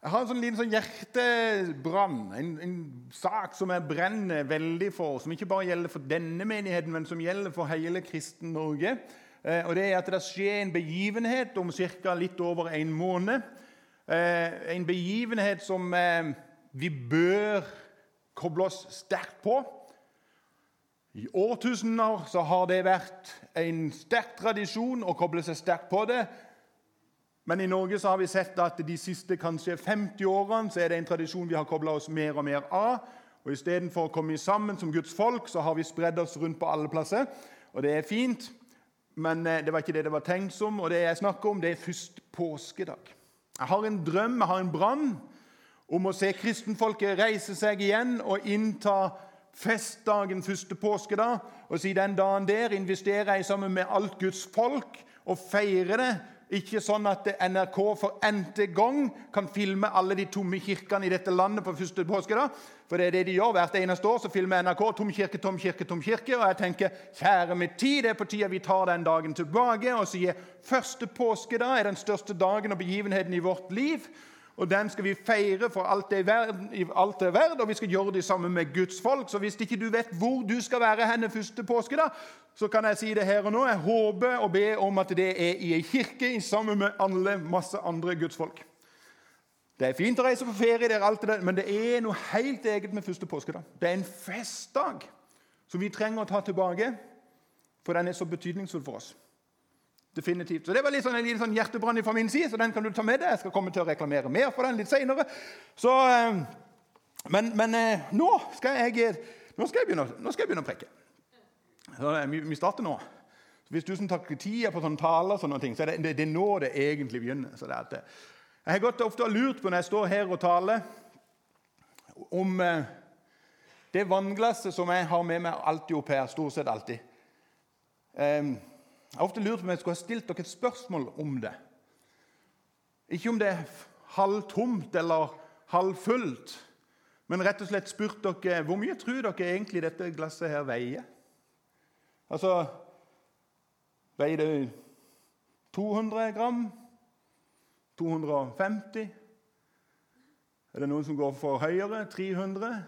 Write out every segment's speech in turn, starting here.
Jeg har en sånn liten sånn hjertebrann, en, en, sak som jeg brenner veldig for. Som ikke bare gjelder for denne menigheten, men som gjelder for hele kristen Norge. Eh, og det er at det skjer en begivenhet om ca. litt over en måned. Eh, en begivenhet som eh, vi bør koble oss sterkt på. I årtusener så har det vært en sterk tradisjon å koble seg sterkt på det. Men i Norge så har vi sett at de siste kanskje 50 årene så er det en tradisjon vi har kobla oss mer og mer av. Og Istedenfor å komme sammen som Guds folk, så har vi spredd oss rundt på alle plasser. Og det er fint, men eh, det var ikke det det var tenkt som. Og det jeg snakker om, det er først påskedag. Jeg har en drøm, jeg har en brann om å se kristenfolket reise seg igjen og innta festdagen første påskedag. Og si den dagen der investerer jeg sammen med alt Guds folk og feirer det ikke sånn at NRK for n-te gang kan filme alle de tomme kirkene i dette landet på første påske. da. For det er det de gjør hvert eneste år. Så filmer NRK tom kirke, tom kirke, tom kirke. Og jeg tenker, kjære min tid, det er på tide vi tar den dagen tilbake og sier første påske da er den største dagen og begivenheten i vårt liv. Og den skal vi feire for alt det, er verdt, og vi skal gjøre det sammen med Guds folk. Så hvis ikke du vet hvor du skal være henne første påske, da, så kan jeg si det her og nå. Jeg håper og ber om at det er i ei kirke sammen med alle masse andre gudsfolk. Det er fint å reise på ferie, er alt det, men det er noe helt eget med første påskedag. Det er en festdag som vi trenger å ta tilbake, for den er så betydningsfull for oss. Definitivt. Så Det var litt sånn, en liten sånn hjertebrann fra min side, så den kan du ta med deg. Jeg skal komme til å reklamere mer for den litt seinere. Eh, men, men eh, nå, skal jeg, nå, skal jeg begynne, nå skal jeg begynne å preke. Vi starter nå. Hvis du som tar tida på sånne taler, sånne ting, så er det, det, er nå det egentlig begynner. Så det at, jeg har gått ofte og lurt på når jeg står her og taler, om eh, det vannglasset som jeg har med meg alltid opp her. Stort sett alltid. Eh, jeg har ofte lurt på om jeg skulle ha stilt dere et spørsmål om det. Ikke om det er halvtomt eller halvfullt, men rett og slett spurt dere hvor mye tror dere egentlig dette glasset her veier. Altså Veier det 200 gram? 250? Er det noen som går for høyere? 300?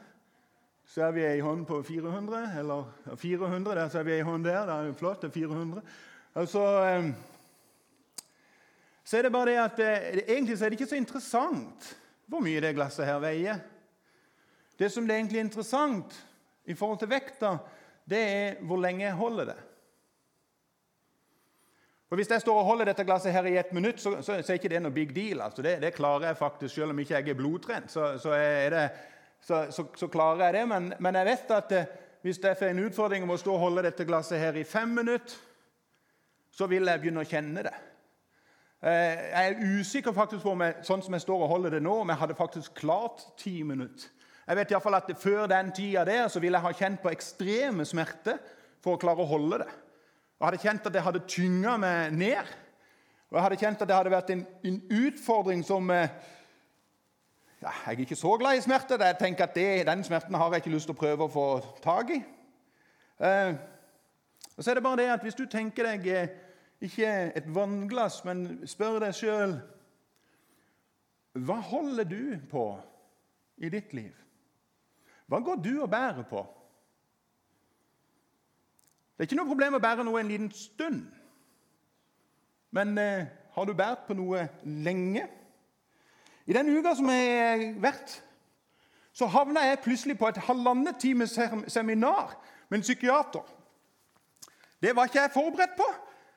Så er vi ei hånd på 400. Eller 400, der ser vi ei hånd der. Det er flott. det er 400. Altså, ehm, så er det bare det at det, egentlig så er det ikke så interessant hvor mye det glasset her veier. Det som det egentlig er interessant i forhold til vekta, det er hvor lenge jeg holder det. For Hvis jeg står og holder dette glasset her i ett minutt, så, så, så er ikke det noe big deal. Altså det, det, klarer jeg faktisk, Selv om ikke jeg er blodtrent, så, det, så klarer jeg det. Men, men, jeg vet at eh, hvis jeg får en utfordring om å stå og holde dette glasset her i fem minutter, så vil jeg begynne å kjenne det. Eh, jeg er usikker faktisk på om jeg, sånn som jeg står og holder det nå, om jeg hadde faktisk klart ti minutter. Jeg vet i fall at Før den tida der så ville jeg ha kjent på ekstreme smerter for å klare å holde det. Jeg hadde kjent at det hadde tynga meg ned. Og jeg hadde kjent at det hadde vært en, en utfordring som eh, ja, Jeg er ikke så glad i smerter. Jeg tenker at det, Den smerten har jeg ikke lyst til å prøve å få tak i. Eh, og så er det bare det at Hvis du tenker deg eh, ikke et vannglass, men spør deg sjøl Hva holder du på i ditt liv? Hva går du og bærer på? Det er ikke noe problem å bære noe en liten stund. Men eh, har du båret på noe lenge? I den uka som jeg har vært, så havna jeg plutselig på et halvannet times seminar med en psykiater. Det var ikke jeg forberedt på.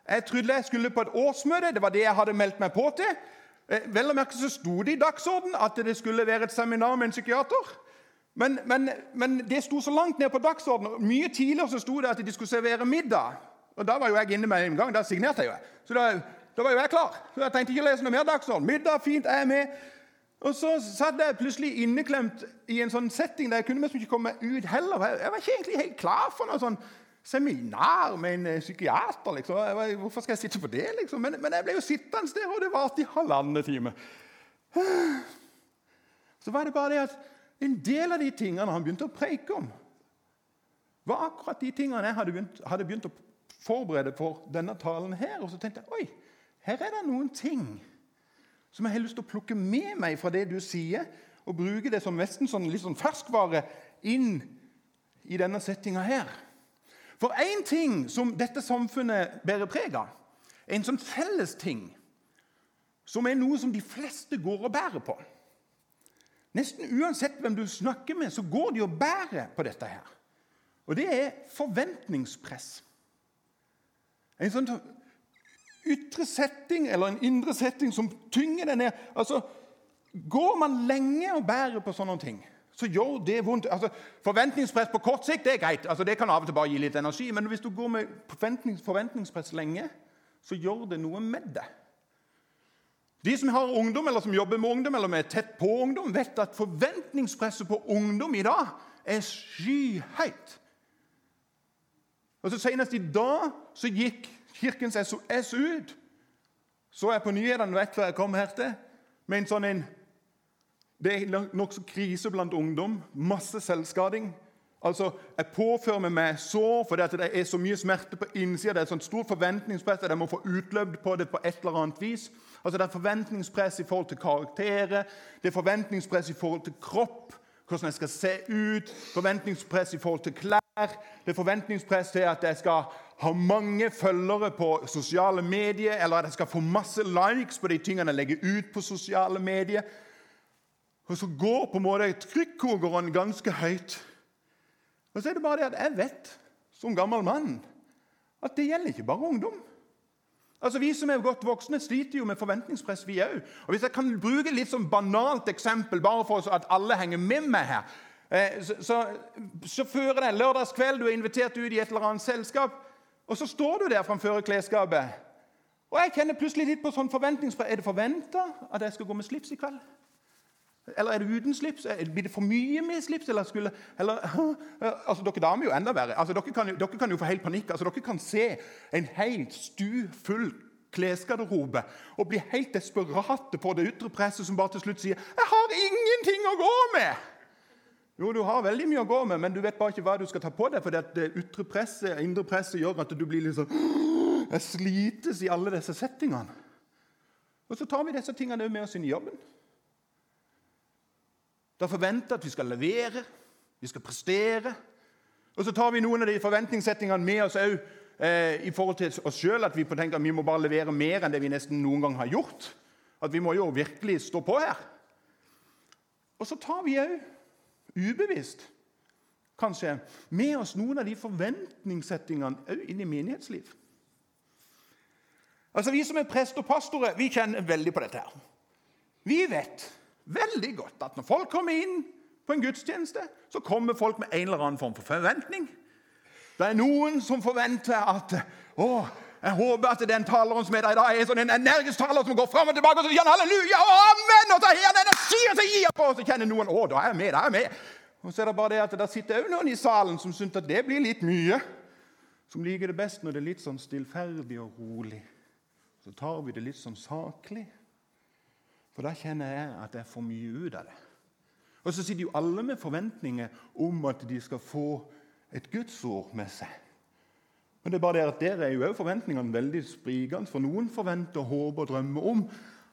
Jeg trodde jeg skulle på et årsmøte. Det var det jeg hadde meldt meg på til. Eh, vel å merke så sto det i dagsorden at det skulle være et seminar med en psykiater. Men, men, men det sto så langt ned på dagsordenen. Mye tidligere så sto det at de skulle servere middag. Og Da var jo jeg inne med en gang. Da signerte jeg jo. Så da, da var jo jeg klar. Så Jeg tenkte ikke å lese noe mer dagsorden. Middag, fint, jeg er med. Og så satt jeg plutselig inneklemt i en sånn setting der jeg kunne ikke komme ut heller. Jeg var ikke egentlig helt klar for noe sånn seminar med en eh, psykiater. liksom. Hvorfor skal jeg sitte på det? liksom? Men, men jeg ble jo sittende der, og det varte i halvannen time. Så var det bare det at en del av de tingene han begynte å preike om, var akkurat de tingene jeg hadde begynt, hadde begynt å forberede for denne talen her. Og så tenkte jeg oi, her er det noen ting som jeg har lyst til å plukke med meg fra det du sier, og bruke det som nesten sånn, litt sånn ferskvare inn i denne settinga her. For én ting som dette samfunnet bærer preg av, en sånn felles ting som er noe som de fleste går og bærer på. Nesten uansett hvem du snakker med, så går de og bærer på dette her. Og det er forventningspress. En sånn ytre setting eller en indre setting som tynger deg ned. Altså, Går man lenge og bærer på sånne ting, så gjør det vondt. Altså, forventningspress på kort sikt det er greit. Altså, det kan av og til bare gi litt energi. Men hvis du går med forventnings forventningspress lenge, så gjør det noe med det. De som har ungdom, eller som jobber med ungdom, eller er tett på ungdom, vet at forventningspresset på ungdom i dag er skyhøyt. Og så Senest i dag så gikk Kirkens SOS ut. Så jeg på nyhetene rett før jeg kom her til, med en sånn en Det er nokså krise blant ungdom. Masse selvskading. Altså, Jeg påfører meg med sår fordi det er så mye smerte på innsida. Det er et sånt stort forventningspress at jeg må få utløp på det på et eller annet vis. Altså, Det er forventningspress i forhold til karakterer, det er forventningspress i forhold til kropp, hvordan jeg skal se ut, forventningspress i forhold til klær, det er forventningspress til at jeg skal ha mange følgere på sosiale medier, eller at jeg skal få masse likes på de tingene jeg legger ut på sosiale medier. Og så går på en måte trykkokeren ganske høyt. Og så er det bare det at jeg vet, som gammel mann, at det gjelder ikke bare ungdom. Altså Vi som er godt voksne, sliter jo med forventningspress, vi òg. Hvis jeg kan bruke litt sånn banalt eksempel, bare for at alle henger med meg her eh, så, så, så fører det en lørdagskveld, du er invitert ut i et eller annet selskap, og så står du der framfor klesskapet. Og jeg kjenner plutselig litt på sånn forventningspress. Er det forventa at jeg skal gå med slips i kveld? Eller er det uten slips? Blir det for mye med slips? Eller skulle, eller, altså, Dere damer er jo enda verre. Altså, dere, kan jo, dere, kan jo, få helt panikk. Altså, dere kan se en helt stufull klesgarderobe og bli helt desperate på det ytre presset som bare til slutt sier 'Jeg har ingenting å gå med'. Jo, du har veldig mye å gå med, men du vet bare ikke hva du skal ta på deg. For det ytre presset, indre presset gjør at du blir sånn Jeg slites i alle disse settingene. Og så tar vi disse tingene med oss inn i jobben. Det er forventa at vi skal levere, vi skal prestere. Og så tar vi noen av de forventningssettingene med oss òg eh, i forhold til oss sjøl. At vi tenker at vi må bare levere mer enn det vi nesten noen gang har gjort. At vi må jo virkelig stå på her. Og så tar vi òg, ubevisst kanskje, med oss noen av de forventningssettingene òg inn i menighetsliv. Altså Vi som er prest og pastorer, vi kjenner veldig på dette. her. Vi vet veldig godt at når folk kommer inn på en gudstjeneste, så kommer folk med en eller annen form for forventning. Det er noen som forventer at å, jeg håper at den taleren som er der i dag, er sånn en energisk taler som går fram og tilbake og så sier halleluja og amen, og så har han energi og så gir på, og så kjenner noen å, da er jeg med, da er jeg med. Og så er det bare det at der sitter òg noen i salen som syns at det blir litt mye. Som liker det best når det er litt sånn stillferdig og rolig. Så tar vi det litt sånn saklig. For da kjenner jeg at jeg får mye ut av det. Og så sitter jo alle med forventninger om at de skal få et gudsord med seg. Men det er bare det at der er jo også forventningene veldig sprikende. For noen forventer, håper og drømmer om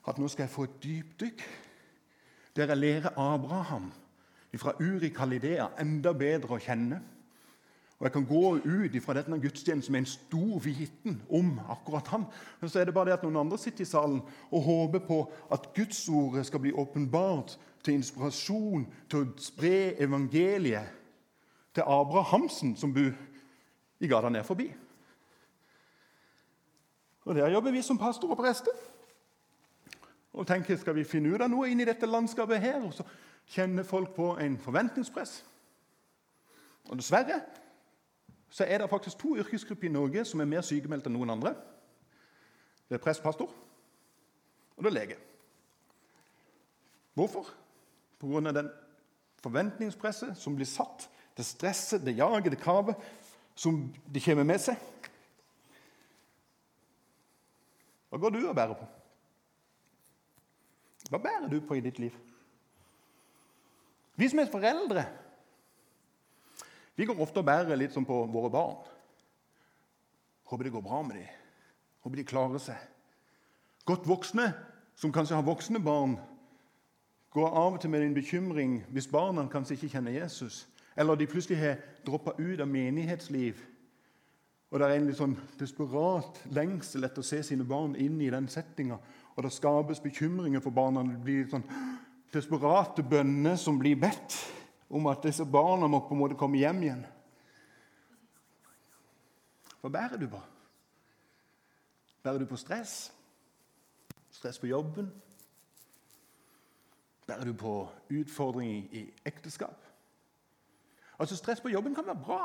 at nå skal jeg få et dypdykk. Der jeg lærer Abraham fra Uri Kalidea enda bedre å kjenne. Og jeg kan gå ut fra denne gudstjenesten med en stor viten om akkurat han. Men så er det bare det at noen andre sitter i salen og håper på at Gudsordet skal bli åpenbart til inspirasjon til å spre evangeliet til Abrahamsen, som bor i gata ned forbi. Og Der jobber vi som pastor og prester. Og tenker, Skal vi finne ut av noe inn i dette landskapet her? Og så kjenner folk på en forventningspress. Og dessverre så er det faktisk to yrkesgrupper i Norge som er mer sykemeldt enn noen andre. Det er prest-pastor, og det er lege. Hvorfor? Pga. den forventningspresset som blir satt, det stresset, det jaget, det kravet som de kommer med seg. Hva går du og bærer på? Hva bærer du på i ditt liv? Vi som er foreldre, vi går ofte og bærer litt som på våre barn. Håper det går bra med dem. Håper de klarer seg. Godt voksne som kanskje har voksne barn, går av og til med en bekymring hvis barna kanskje ikke kjenner Jesus, eller de plutselig har droppa ut av menighetsliv, og det er en litt sånn desperat lengsel etter å se sine barn inn i den settinga, og det skapes bekymringer for barna. Det blir sånn desperate bønner som blir bedt om at disse barna må på en måte komme hjem igjen. Hva bærer du på? Bærer du på stress? Stress på jobben? Bærer du på utfordringer i ekteskap? Altså Stress på jobben kan være bra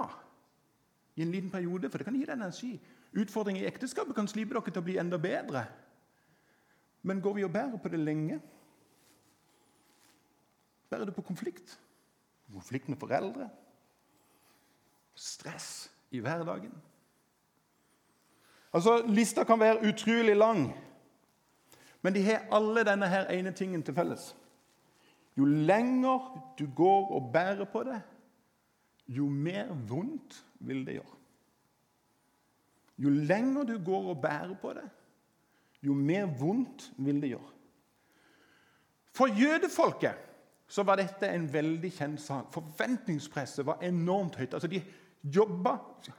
i en liten periode, for det kan gi deg energi. Utfordringer i ekteskapet kan slipe dere til å bli enda bedre. Men går vi og bærer på det lenge? Bærer du på konflikt? Konflikt med foreldre? Stress i hverdagen? Altså, Lista kan være utrolig lang, men de har alle denne her ene tingen til felles. Jo lenger du går og bærer på det, jo mer vondt vil det gjøre. Jo lenger du går og bærer på det, jo mer vondt vil det gjøre. For jødefolket så var dette en veldig kjent sak. Forventningspresset var enormt høyt. Altså De jobba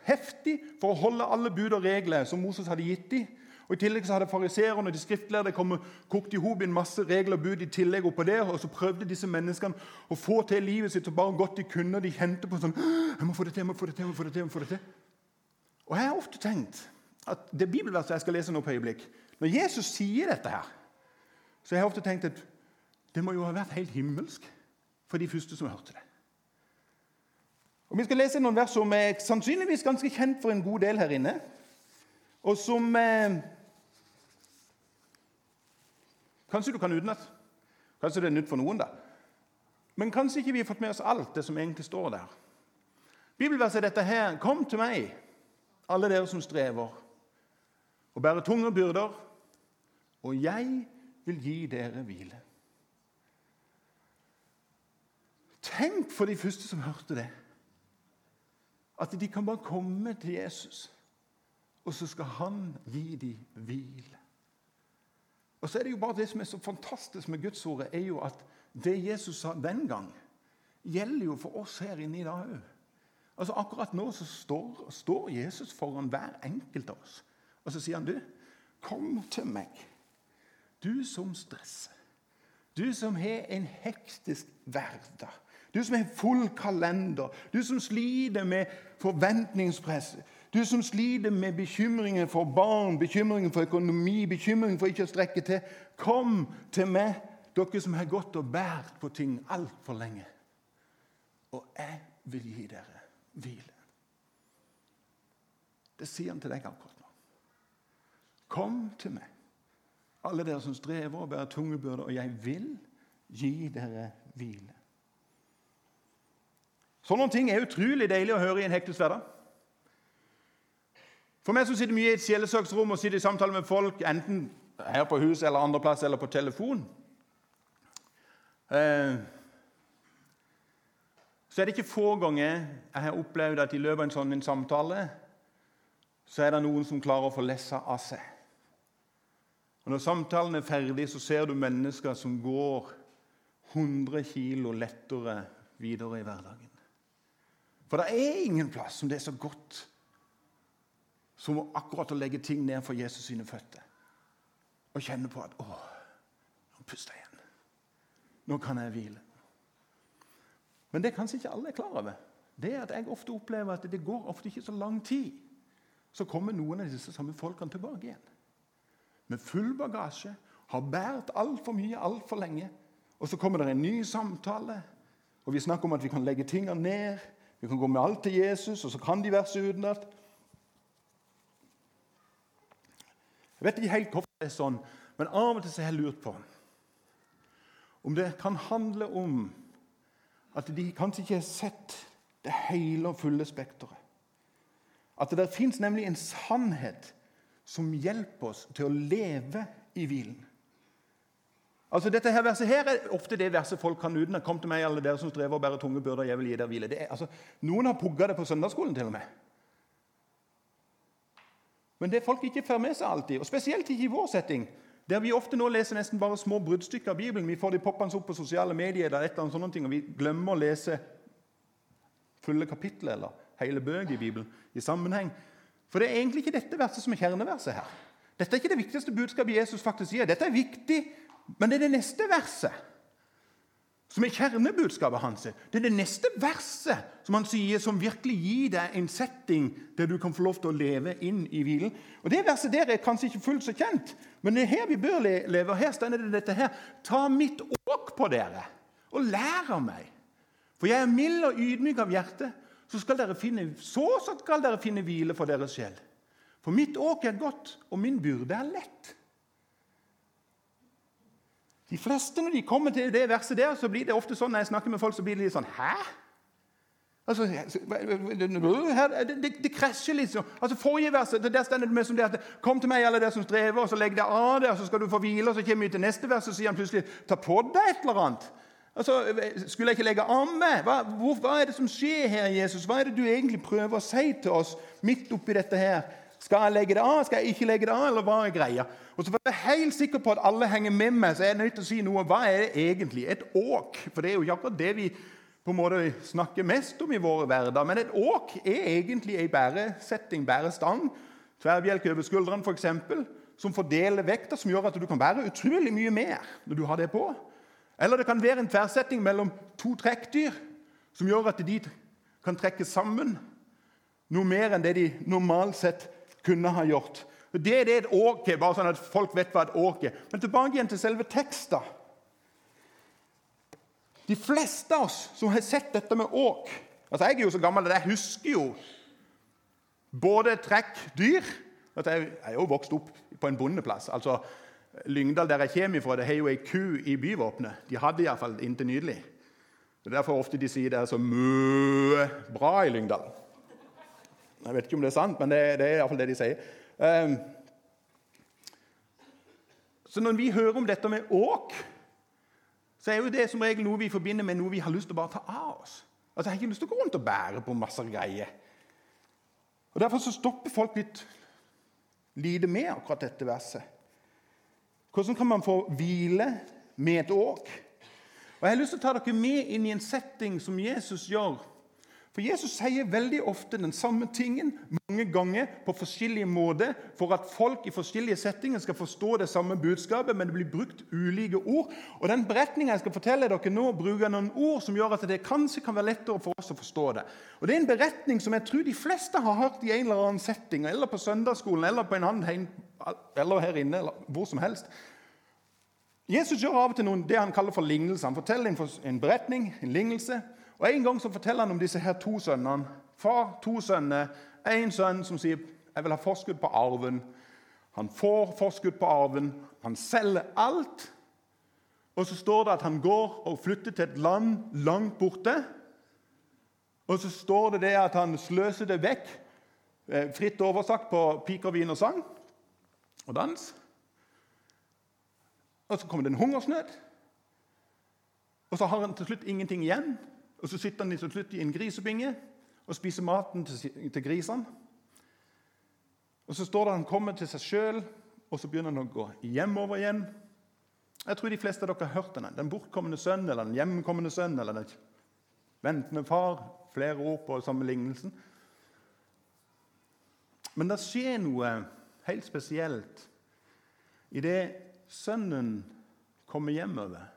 heftig for å holde alle bud og regler som Moses hadde gitt dem. Og I tillegg så hadde fariseerne og de skriftlærde kommet, kokt i hop en masse regler og bud i tillegg oppå der, og så prøvde disse menneskene å få til livet sitt så bare godt de kunne. De kjente på sånn jeg må få det til, jeg må få det til, jeg må få det til. jeg må få det til. Og Jeg har ofte tenkt at det bibelverset jeg skal lese nå på øyeblikk Når Jesus sier dette her, så jeg har jeg ofte tenkt at det må jo ha vært helt himmelsk for de første som hørte det. Og Vi skal lese noen vers som er sannsynligvis ganske kjent for en god del her inne, og som eh, Kanskje du kan utenat. Kanskje det er nytt for noen. da. Men kanskje ikke vi har fått med oss alt det som egentlig står der. Bibelverset er dette her. Kom til meg, alle dere som strever og bærer tunge byrder, og jeg vil gi dere hvile. Tenk for de første som hørte det. At de kan bare komme til Jesus, og så skal han gi dem hvil. Og så er det jo bare Det som er så fantastisk med Guds ord, er jo at det Jesus sa den gang, gjelder jo for oss her inne i dag òg. Altså Akkurat nå så står, står, Jesus foran hver enkelt av oss. Og så sier han, du, kom til meg, du som stresser. Du som har en hektisk hverdag. Du som har full kalender. Du som sliter med forventningspress. Du som sliter med bekymringer for barn, bekymringer for økonomi, bekymringer for ikke å strekke til. Kom til meg, dere som har gått og båret på ting altfor lenge. Og jeg vil gi dere hvile. Det sier han til deg akkurat nå. Kom til meg, alle dere som strever og bærer tunge byrder, og jeg vil gi dere hvile. Sånne ting er utrolig deilig å høre i en hektisk hverdag. For meg som sitter mye i et sjelesøksrom og sitter i samtale med folk, enten her på huset eller andre plass eller på telefon eh, Så er det ikke få ganger jeg har opplevd at i løpet av en sånn en samtale så er det noen som klarer å få lessa av seg. Og Når samtalen er ferdig, så ser du mennesker som går 100 kilo lettere videre i hverdagen. For det er ingen plass som det er så godt som akkurat å legge ting ned for Jesus sine føtter. Og kjenne på at 'Å, nå puster jeg igjen. Nå kan jeg hvile.' Men det kanskje ikke alle er klar over. Det er at Jeg ofte opplever at det går ofte ikke så lang tid. Så kommer noen av disse samme folkene tilbake igjen. Med full bagasje, har båret altfor mye altfor lenge. Og så kommer det en ny samtale, og vi snakker om at vi kan legge tingene ned. Vi kan gå med alt til Jesus, og så kan de verset utenat. Jeg vet ikke helt hvorfor det er sånn, men av og til har jeg lurt på om det kan handle om at de kanskje ikke har sett det hele og fulle spekteret. At det fins nemlig en sannhet som hjelper oss til å leve i hvilen. Altså dette her verset her er ofte det verset folk kan uten. Kom til meg, alle dere som strever og bærer tunge byrder, jeg vil gi dere hvile. Er, altså, noen har pugga det på søndagsskolen til og med. Men det folk ikke får med seg alltid, og spesielt ikke i vår setting, Der vi ofte nå leser nesten bare små bruddstykker av Bibelen. Vi får de poppende opp på sosiale medier, eller et eller annet ting, og vi glemmer å lese fulle kapitler eller hele bøker i Bibelen i sammenheng. For det er egentlig ikke dette verset som er kjerneverset her. Dette er ikke det viktigste budskapet Jesus faktisk sier. Dette er viktig, men det er det neste verset som er kjernebudskapet hans. Det er det neste verset som han sier, som virkelig gir deg en setting der du kan få lov til å leve inn i hvilen. Og Det verset der er kanskje ikke fullt så kjent, men det er her vi bør leve. og Her står det dette her. Ta mitt åk på dere, og lær av meg. For jeg er mild og ydmyk av hjerte, så skal dere finne, så skal dere finne hvile for deres sjel. For mitt åk er godt, og min byrde er lett. De fleste Når de kommer til det verset der, så blir det ofte sånn når jeg snakker med folk, så blir det litt sånn Hæ? Altså, det, det, krasjer sånn. Altså, Forrige vers der stender det som det at Kom til meg, alle dere som strever, og så legg deg av og så skal du få hvile. og Så kommer vi til neste vers, og sier han plutselig Ta på deg et eller annet. Altså, Skulle jeg ikke legge av meg? Hva, hvor, hva er det som skjer her, Jesus? Hva er det du egentlig prøver å si til oss midt oppi dette her? Skal jeg legge det av, skal jeg ikke legge det av, eller hva er greia? Og så For å være helt sikker på at alle henger med meg, så er jeg nødt til å si noe. Hva er det egentlig? Et åk? For det er jo akkurat det vi på en måte snakker mest om i våre hverdag. Men et åk er egentlig ei bæresetting, bærestang, tverrbjelke over skuldrene f.eks., som fordeler vekta, som gjør at du kan bære utrolig mye mer når du har det på. Eller det kan være en tverrsetting mellom to trekkdyr, som gjør at de kan trekke sammen noe mer enn det de normalt sett kunne ha gjort. Det er det et åk er, bare sånn at folk vet hva et åk er. Men tilbake igjen til selve teksten. De fleste av oss som har sett dette med åk altså Jeg er jo så gammel at jeg husker jo både trekkdyr altså Jeg er jo vokst opp på en bondeplass. altså Lyngdal, der jeg kommer fra, det har jo ei ku i byvåpenet. De hadde iallfall inntil nylig. Det er derfor ofte de sier det er så mø bra i Lyngdal. Jeg vet ikke om det er sant, men det, det er iallfall det de sier. Um, så når vi hører om dette med åk, så er jo det som regel noe vi forbinder med noe vi har lyst til å bare ta av oss. Altså, Jeg har ikke lyst til å gå rundt og bære på masse greier. Og Derfor så stopper folk litt lite med akkurat dette verset. Hvordan kan man få hvile med et åk? Og Jeg har lyst til å ta dere med inn i en setting som Jesus gjør for Jesus sier veldig ofte den samme tingen mange ganger på forskjellige måter for at folk i forskjellige settinger skal forstå det samme budskapet, men det blir brukt ulike ord. Og Den beretninga jeg skal fortelle dere nå, bruker noen ord som gjør at det kanskje kan være lettere for oss å forstå det. Og Det er en beretning som jeg tror de fleste har hørt i en eller annen setting, eller på søndagsskolen, eller på en annen eller her inne, eller hvor som helst. Jesus gjør av og til noen, det han kaller for lignelser. Han forteller en beretning, en lignelse. Og En gang så forteller han om disse her to sønnene. Far, to sønner. En sønn som sier 'jeg vil ha forskudd på arven'. Han får forskudd på arven. Han selger alt. Og så står det at han går og flytter til et land langt borte. Og så står det det at han sløser det vekk, eh, fritt oversagt på piker, vin og sang og dans. Og så kommer det en hungersnød. Og så har han til slutt ingenting igjen. Og Så sitter han til slutt i en grisebinge og spiser maten til, grisene. Og Så står det han kommer til seg sjøl, og så begynner han å gå hjemover igjen. Jeg tror de fleste av dere har hørt denne. Den bortkommende sønn, eller den hjemkomne sønn, eller den ventende far. Flere ord på sammenlignelsen. Men det skjer noe helt spesielt idet sønnen kommer hjemover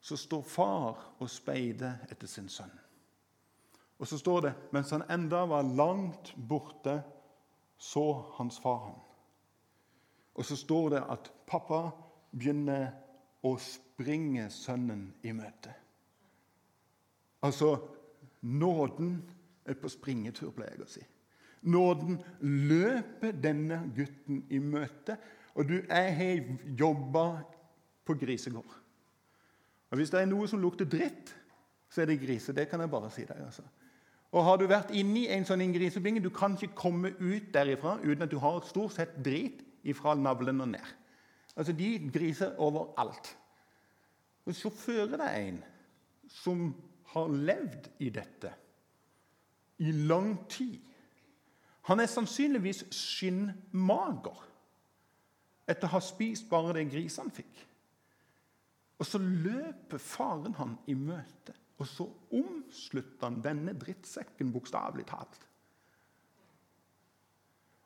så står far og speider etter sin sønn. Og så står det mens han enda var langt borte, så hans far ham. Og så står det at pappa begynner å springe sønnen i møte. Altså nåden er på springetur, pleier jeg å si. Nåden løper denne gutten i møte. Og du, jeg har jobba på grisegård. Og Hvis det er noe som lukter dritt, så er det grise. Det kan jeg bare si deg. altså. Og Har du vært inni en sånn grisebinge, du kan ikke komme ut derifra uten at du har stort sett drit fra navlen og ned. Altså, De griser overalt. Og Så fører det en som har levd i dette i lang tid. Han er sannsynligvis skinnmager. etter å ha spist bare det grisene fikk. Og så løper faren han i møte, og så omslutter han denne drittsekken bokstavelig talt.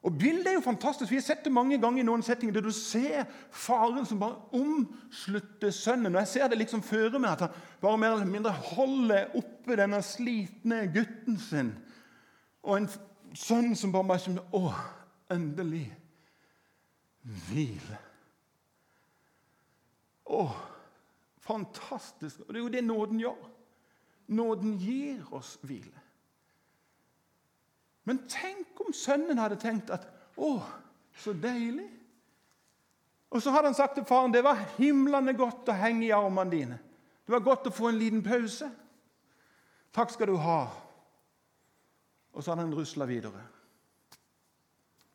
Og Bildet er jo fantastisk. Vi har sett det mange ganger i noen settinger der du ser faren som bare omslutter sønnen. Og Jeg ser det liksom føre meg, at han bare mer eller mindre holder oppe denne slitne gutten sin. Og en sønn som bare bare Å, endelig hvile. Å, fantastisk. Og det er jo det nåden gjør. Nåden gir oss hvile. Men tenk om sønnen hadde tenkt at 'Å, så deilig'. Og så hadde han sagt til faren 'Det var himlende godt å henge i armene dine'. 'Det var godt å få en liten pause'. 'Takk skal du ha'. Og så hadde han rusla videre.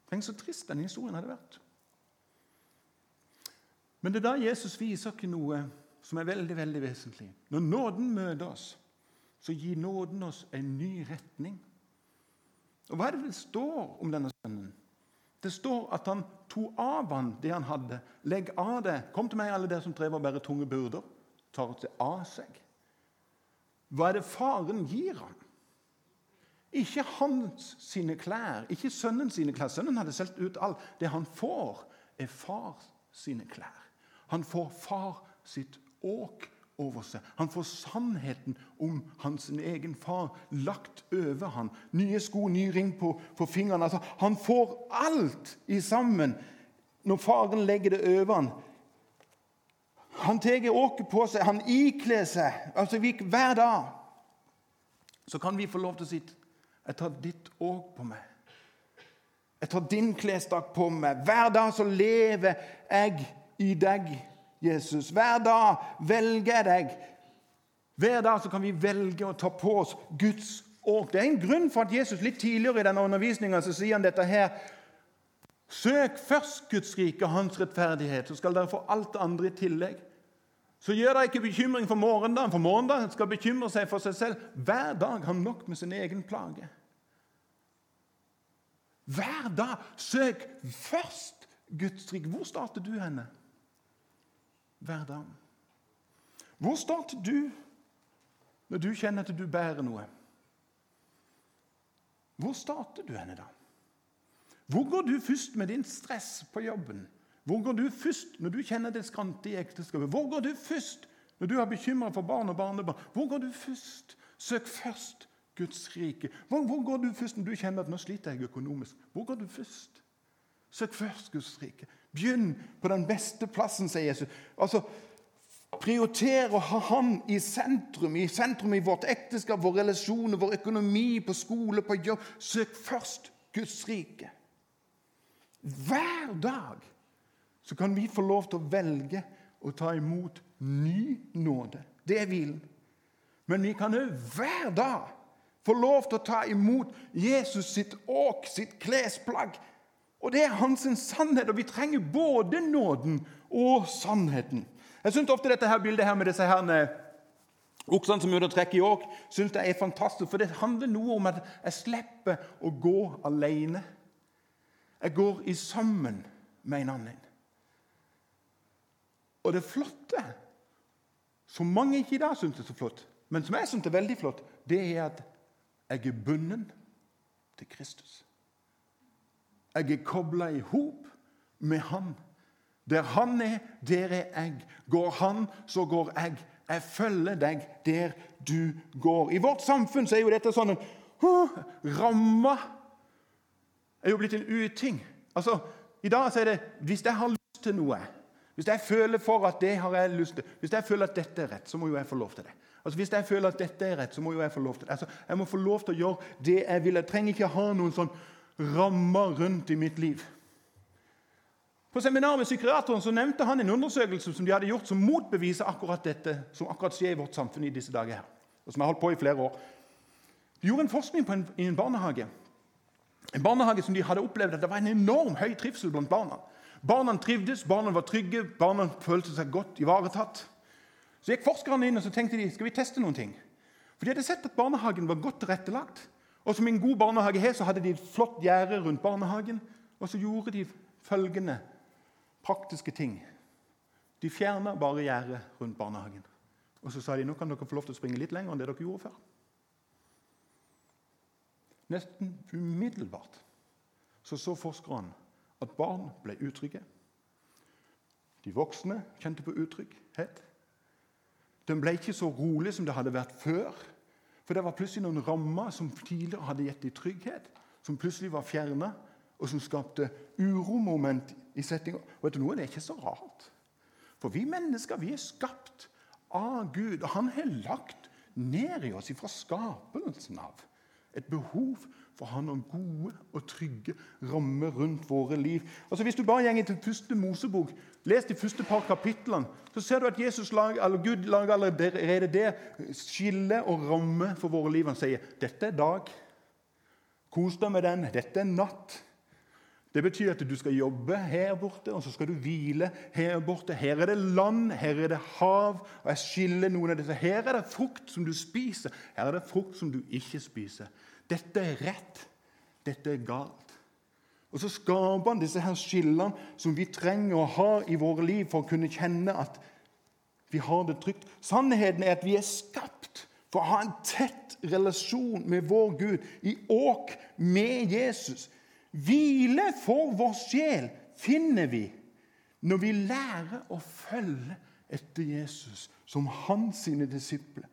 Tenk så trist den historien hadde vært. Men det er da Jesus viser ikke noe som er veldig veldig vesentlig. Når nåden møter oss, så gir nåden oss en ny retning. Og Hva er det det står om denne sønnen? Det står at han tok av han det han hadde. Legg av det. Kom til meg, alle dere som trever og bærer tunge byrder. Tar det av seg. Hva er det faren gir ham? Ikke hans sine klær, ikke sønnen sine klær. Sønnen hadde solgt ut alt. Det han får, er far sine klær. Han får far sitt åk over seg. Han får sannheten om hans egen far lagt over han. Nye sko, ny ring på, på fingrene. Altså, han får alt i sammen når faren legger det over han. Han tar åket på seg, han ikler seg. altså vi, Hver dag så kan vi få lov til å si jeg tar ditt åk på meg. Jeg tar din klesdrakt på meg. Hver dag så lever jeg i deg. Jesus. Hver dag velger jeg deg. Hver dag så kan vi velge å ta på oss Guds åk. Det er en grunn for at Jesus litt tidligere i denne undervisningen så sier han dette her. Søk først Guds rike og hans rettferdighet, så skal dere få alt det andre i tillegg. Så gjør dere ikke bekymring for morgendagen, for morgendagen skal bekymre seg for seg selv. Hver dag har nok med sin egen plage. Hver dag søk først Guds rike. Hvor starter du henne? Hver dag. Hvor starter du når du kjenner at du bærer noe? Hvor starter du henne da? Hvor går du først med din stress på jobben? Hvor går du først når du kjenner det skrante i ekteskapet? Hvor går du først når du er bekymra for barn og barnebarn? Hvor går du først? Søk først Guds rike. Hvor, hvor, går du først når du kjenner at nå sliter jeg økonomisk? Hvor går du først? Søk først Guds rike. Begynn på den beste plassen, sier Jesus. Altså, Prioritere å ha Han i sentrum, i sentrum i vårt ekteskap, vår relasjoner, vår økonomi, på skole, på jobb. Søk først Guds rike. Hver dag så kan vi få lov til å velge å ta imot ny nåde. Det er hvilen. Men vi kan òg hver dag få lov til å ta imot Jesus sitt åk, sitt klesplagg, og det er hans sannhet, og vi trenger både nåden og sannheten. Jeg syns ofte dette her bildet her med disse herne oksene som er ute og trekker i åk, synes jeg er fantastisk. For det handler noe om at jeg slipper å gå alene. Jeg går i sammen med en annen. Og det flotte, som mange ikke i dag syns er så flott, men som jeg syns er veldig flott, det er at jeg er bundet til Kristus. Jeg er kobla i hop med Han. Der Han er, der er jeg. Går Han, så går jeg. Jeg følger deg der du går. I vårt samfunn så er jo dette sånn huh, Ramma er jo blitt en uting. Altså, I dag så er det hvis jeg har lyst til noe, hvis jeg føler for at det har jeg lyst til, hvis jeg føler at dette er rett, så må jo jeg få lov til det. Altså, Hvis jeg føler at dette er rett, så må jo jeg få lov til det. Altså, Jeg må få lov til å gjøre det jeg vil. Jeg trenger ikke ha noen sånn rammer rundt i mitt liv. På seminar med psykiateren så nevnte han en undersøkelse som de hadde gjort som motbeviser akkurat dette som akkurat skjer i vårt samfunn i disse dager. her, og som har holdt på i flere år. De gjorde en forskning på en, i en barnehage. En barnehage som de hadde opplevd at det var en enorm høy trivsel blant barna. Barna trivdes, barna var trygge, barna følte seg godt ivaretatt. Så gikk forskerne inn og så tenkte de, skal vi teste noen ting. For De hadde sett at barnehagen var godt tilrettelagt. Og som en god barnehage har, så hadde de et flott gjerde rundt barnehagen. Og så gjorde de følgende praktiske ting. De fjerna barriere rundt barnehagen. Og så sa de nå kan dere få lov til å springe litt lenger enn det dere gjorde før. Nesten umiddelbart så så forskerne at barn ble utrygge. De voksne kjente på utrygghet. Den ble ikke så rolig som det hadde vært før. For det var plutselig noen rammer som tidligere hadde gitt dem trygghet, som plutselig var fjerna, og som skapte uromoment i settinga. Og etter noe, det er ikke så rart. For vi mennesker vi er skapt av Gud, og han har lagt ned i oss fra skapelsen av et behov for å ha noen gode og trygge rammer rundt våre liv. Altså Hvis du bare gjenger til første Mosebok, les de første par kapitlene, så ser du at Jesus lager, eller Gud lager allerede det skille og ramme for våre liv. Han sier dette er dag. Kos deg med den. Dette er natt. Det betyr at du skal jobbe her borte, og så skal du hvile her borte. Her er det land, her er det hav, og jeg skiller noen av disse. Her er det frukt som du spiser, her er det frukt som du ikke spiser. Dette er rett, dette er galt. Og Så skaper han disse her skillene som vi trenger å ha i våre liv for å kunne kjenne at vi har det trygt. Sannheten er at vi er skapt for å ha en tett relasjon med vår Gud, i åk med Jesus. Hvile for vår sjel finner vi når vi lærer å følge etter Jesus som hans sine disipler.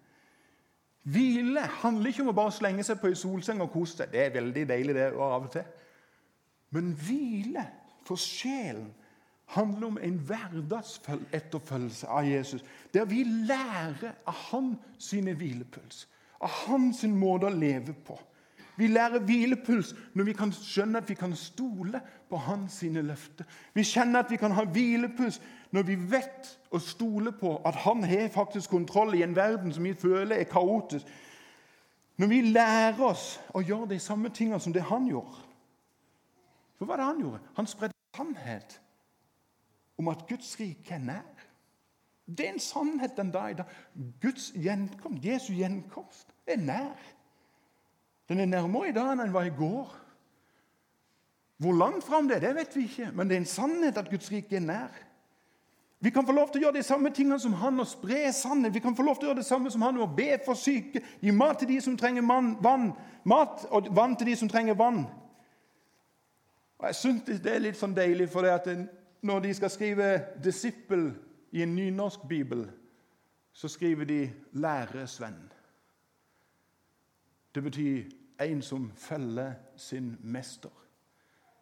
Hvile handler ikke om å bare slenge seg på ei solseng og kose seg. Det er veldig deilig det av og til. Men hvile for sjelen handler om en hverdagsetterfølgelse av Jesus. Der vi lærer av hans sine hvilepuls, av hans måte å leve på. Vi lærer hvilepuls når vi kan skjønne at vi kan stole på hans sine løfter. Vi kjenner at vi kan ha hvilepuls når vi vet og stoler på at han har faktisk kontroll i en verden som vi føler er kaotisk. Når vi lærer oss å gjøre de samme tingene som det han gjorde. For hva var det han gjorde? Han spredde sannhet om at Guds rike er nær. Det er en sannhet den dag i dag. Guds gjenkomst, Jesu gjenkomst, er nær. Den er nærmere i dag enn den var i går. Hvor langt fram det er, det vet vi ikke, men det er en sannhet at Guds rike er nær. Vi kan få lov til å gjøre de samme tingene som han og spre sannhet. Vi kan få lov til å gjøre det samme som han og be for syke, gi mat til de som trenger vann, mat og vann til de som trenger vann. Og jeg synes Det er litt sånn deilig, for det at når de skal skrive 'disippel' i en nynorsk bibel, så skriver de 'læresvenn'. Det betyr en som følger sin mester.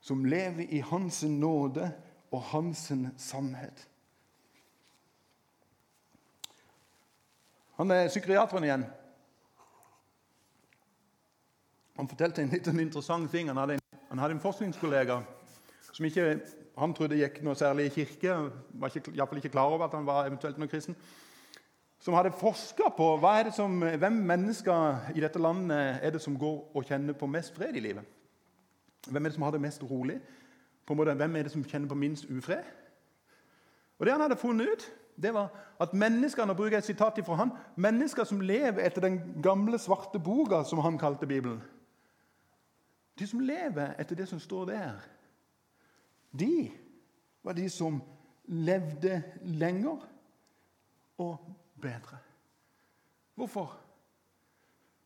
Som lever i hans nåde og hans sannhet. Han er psykiateren igjen. Han fortalte en litt interessant ting. Han hadde en, han hadde en forskningskollega som ikke han trodde gikk noe særlig i kirke. var ikke, ikke klar over at han var eventuelt noe kristen som hadde forska på som, hvem mennesker i dette landet er det som går og kjenner på mest fred i livet. Hvem er det som har det mest rolig? På en måte, hvem er det som kjenner på minst ufred? Og Det han hadde funnet ut, det var at mennesker nå bruker jeg et sitat fra han, mennesker som lever etter den gamle, svarte boka, som han kalte Bibelen De som lever etter det som står der, de var de som levde lenger og bedre. Hvorfor?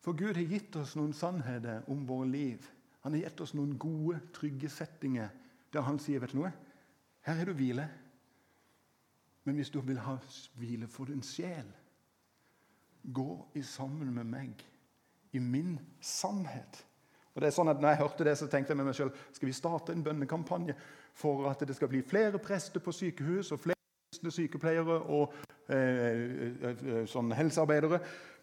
For Gud har gitt oss noen sannheter om våre liv. Han har gitt oss noen gode, trygge settinger der han sier vet du noe, her er du hvile. Men hvis du vil ha hvile for din sjel, gå i sammen med meg i min sannhet. Og det er sånn at når jeg hørte det, så tenkte jeg med meg selv, skal vi starte en bønnekampanje for at det skal bli flere prester på sykehus og flere sykepleiere og Eh, eh, eh, sånn helsearbeidere.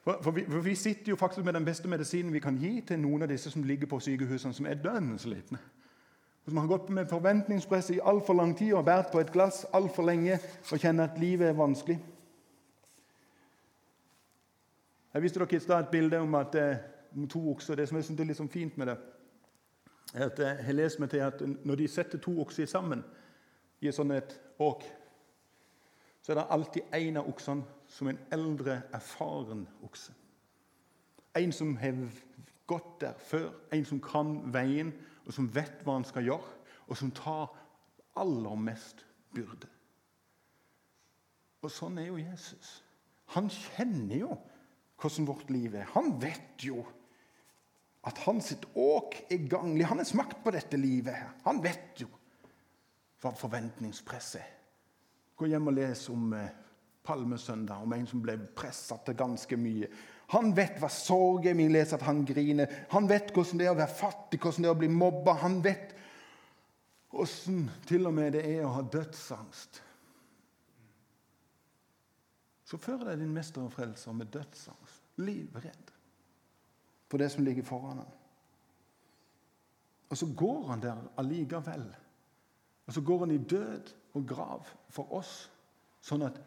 For vi, for vi, sitter jo faktisk med den beste medisinen vi kan gi til noen av disse som ligger på sykehusene, som er døende slitne. Som har gått med forventningspress i altfor lang tid og har båret på et glass altfor lenge og kjenner at livet er vanskelig. Jeg viste dere i stad et bilde om, at, om to okser. Det som jeg er litt sånn fint med det, er at jeg lest meg til at når de setter to okser sammen i sånn et åk så er det alltid en av oksene som en eldre, erfaren okse. En som har gått der før, en som kan veien, og som vet hva han skal gjøre, og som tar aller mest byrde. Og sånn er jo Jesus. Han kjenner jo hvordan vårt liv er. Han vet jo at hans åk er ganglig. Han har smakt på dette livet. her. Han vet jo hva forventningspresset er. Gå hjem og les om eh, Palmesøndag, om en som ble pressa til ganske mye. Han vet hva sorg er. Vi leser at han griner. Han vet hvordan det er å være fattig, hvordan det er å bli mobba. Han vet hvordan til og med det er å ha dødsangst. Så fører deg din mester og frelser med dødsangst, livredd for det som ligger foran ham. Og så går han der allikevel. Og så går han i død og grav for oss, sånn at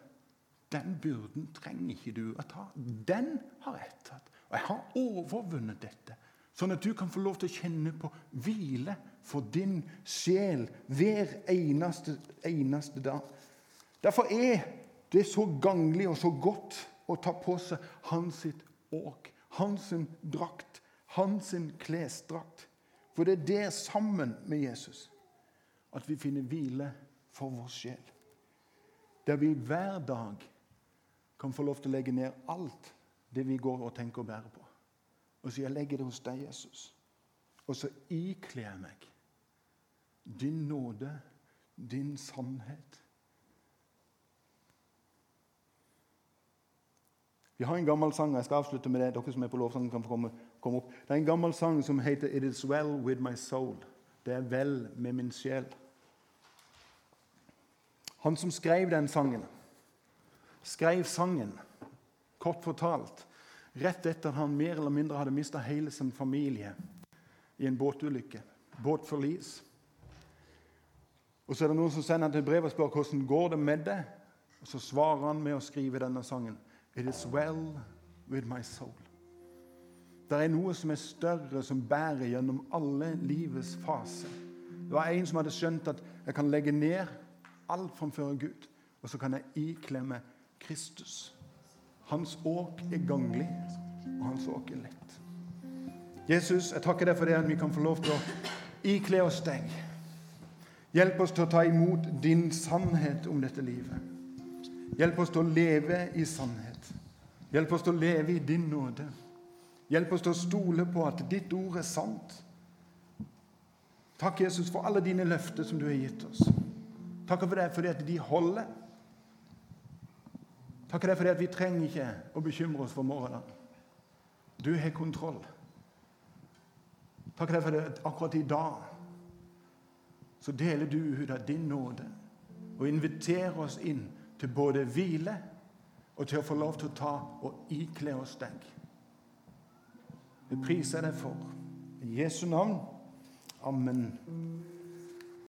den byrden trenger ikke du å ta. Den har jeg tatt. Og jeg har overvunnet dette. Sånn at du kan få lov til å kjenne på hvile for din sjel hver eneste, eneste dag. Derfor er det så ganglig og så godt å ta på seg hans sitt åk, hans drakt, hans klesdrakt. For det er det sammen med Jesus, at vi finner hvile for vår sjel. Der vi hver dag kan få lov til å legge ned alt det vi går og tenker og bærer på. Og så jeg legger det hos deg, Jesus. Og så ikler jeg meg din nåde, din sannhet Vi har en gammel sang jeg skal avslutte med det. Dere som er på lovsangen kan få komme, komme, opp. Det er en gammel sang som heter 'It Is Well With My Soul'. Det er vel med min sjel. Han som skrev den sangen, skrev sangen, kort fortalt, rett etter at han mer eller mindre hadde mista hele sin familie i en båtulykke. Båtforlis. Og så er det noen som sender et brev og spør hvordan går det med det. Og Så svarer han med å skrive denne sangen. It is well with my soul. Det er noe som er større, som bærer gjennom alle livets faser. Det var en som hadde skjønt at jeg kan legge ned alt framfor Gud, og så kan jeg iklemme Kristus. Hans åk er ganglig, og hans åk er lett. Jesus, jeg takker deg for det at vi kan få lov til å ikle oss deg. Hjelp oss til å ta imot din sannhet om dette livet. Hjelp oss til å leve i sannhet. Hjelp oss til å leve i din nåde. Hjelp oss til å stole på at ditt ord er sant. Takk, Jesus, for alle dine løfter som du har gitt oss. Takk for det fordi at de holder. Takk for det fordi at vi trenger ikke å bekymre oss for morgenen. Du har kontroll. Takk for det at akkurat i dag så deler du ut av din nåde og inviterer oss inn til både hvile og til å få lov til å ta og ikle oss deg. Vi priser deg for. I Jesu navn. Amen.